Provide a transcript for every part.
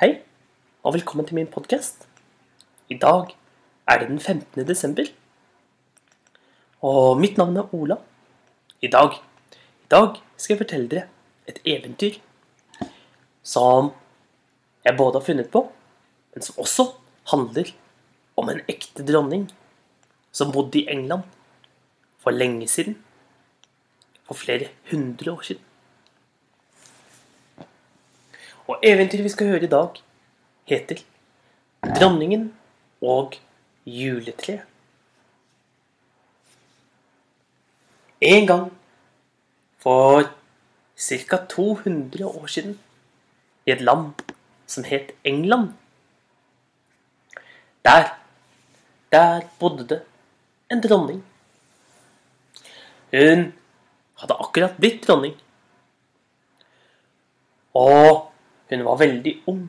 Hei, og velkommen til min podkast. I dag er det den 15. desember. Og mitt navn er Ola. I dag, I dag skal jeg fortelle dere et eventyr som jeg både har funnet på, men som også handler om en ekte dronning som bodde i England for lenge siden. For flere hundre år siden. Og eventyret vi skal høre i dag, heter 'Dronningen og juletreet'. En gang for ca. 200 år siden i et land som het England. Der, der bodde det en dronning. Hun hadde akkurat blitt dronning. Og hun var veldig ung.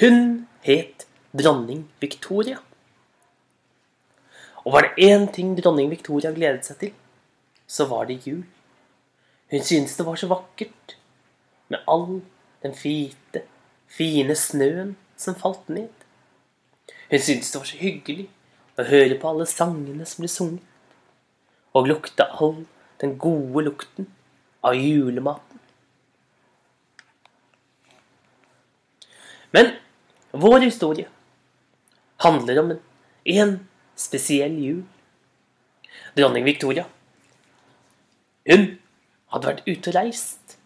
Hun het dronning Victoria. Og var det én ting dronning Victoria gledet seg til, så var det jul. Hun syntes det var så vakkert med all den hvite, fine snøen som falt ned. Hun syntes det var så hyggelig å høre på alle sangene som ble sunget, og lukte all den gode lukten av julematen. Men vår historie handler om en, spesiell jul. Dronning Victoria. Hun hadde vært ute og reist.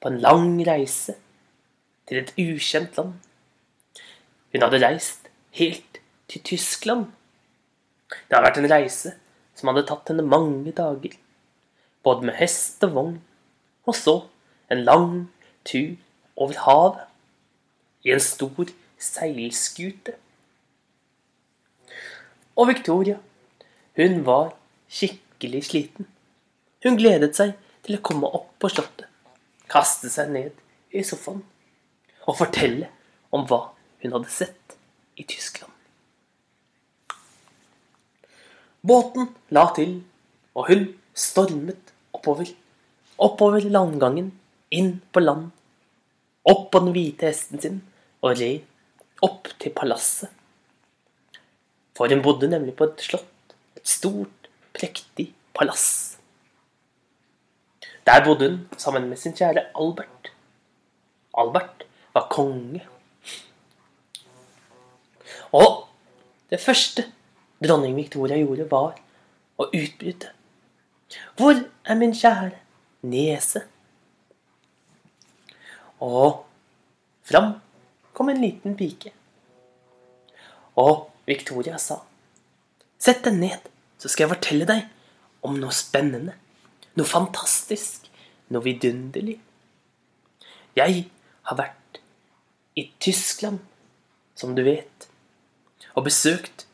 På en lang reise til et ukjent land. Hun hadde reist helt til Tyskland. Det hadde vært en reise som hadde tatt henne mange dager. Både med hest og vogn. Og så en lang tur over havet i en stor seilskute. Og Victoria, hun var skikkelig sliten. Hun gledet seg til å komme opp på slottet, kaste seg ned i sofaen og fortelle om hva hun hadde sett i Tyskland. Båten la til, og hun stormet oppover. Oppover landgangen, inn på land, opp på den hvite hesten sin og red opp til palasset. For hun bodde nemlig på et slott, et stort, prektig palass. Der bodde hun sammen med sin kjære Albert. Albert var konge. Og det første dronning Victoria gjorde, var å utbryte. Hvor er min kjære nese? Og fram kom en liten pike. Og Victoria sa, Sett deg ned, så skal jeg fortelle deg om noe spennende, noe fantastisk, noe vidunderlig. Jeg har vært i Tyskland, som du vet, og besøkt,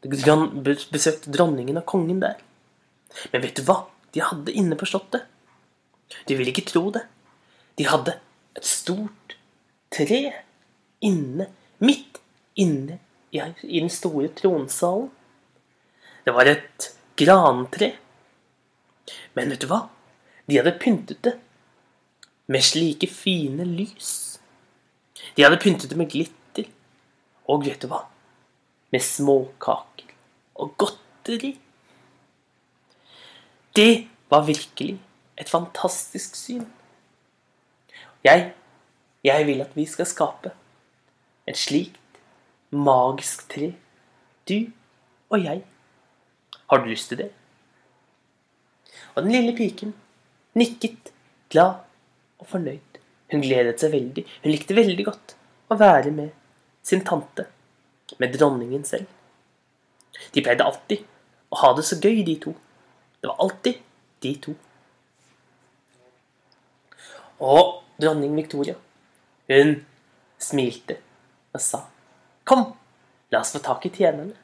besøkt dronningen og kongen der. Men vet du hva de hadde inne på slottet? De ville ikke tro det. De hadde et stort tre inne, midt inne i, den store tronsalen. Det var et grantre. Men vet du hva? De hadde pyntet det med slike fine lys. De hadde pyntet det med glitter. Og vet du hva? Med småkaker og godteri. Det var virkelig et fantastisk syn. Jeg, jeg vil at vi skal skape et slikt magisk tre. Du og jeg. Har du lyst til det? Og den lille piken nikket, glad og fornøyd. Hun gledet seg veldig. Hun likte veldig godt å være med sin tante, med dronningen selv. De pleide alltid å ha det så gøy, de to. Det var alltid de to. Og dronning Victoria, hun smilte og sa Kom, la oss få tak i tjenerne.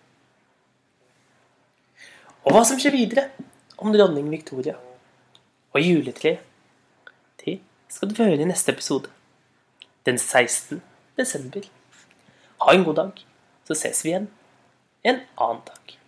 Og hva som skjer videre om dronning Victoria og juletreet, det skal du få høre i neste episode. Den 16. desember. Ha en god dag, så ses vi igjen en annen dag.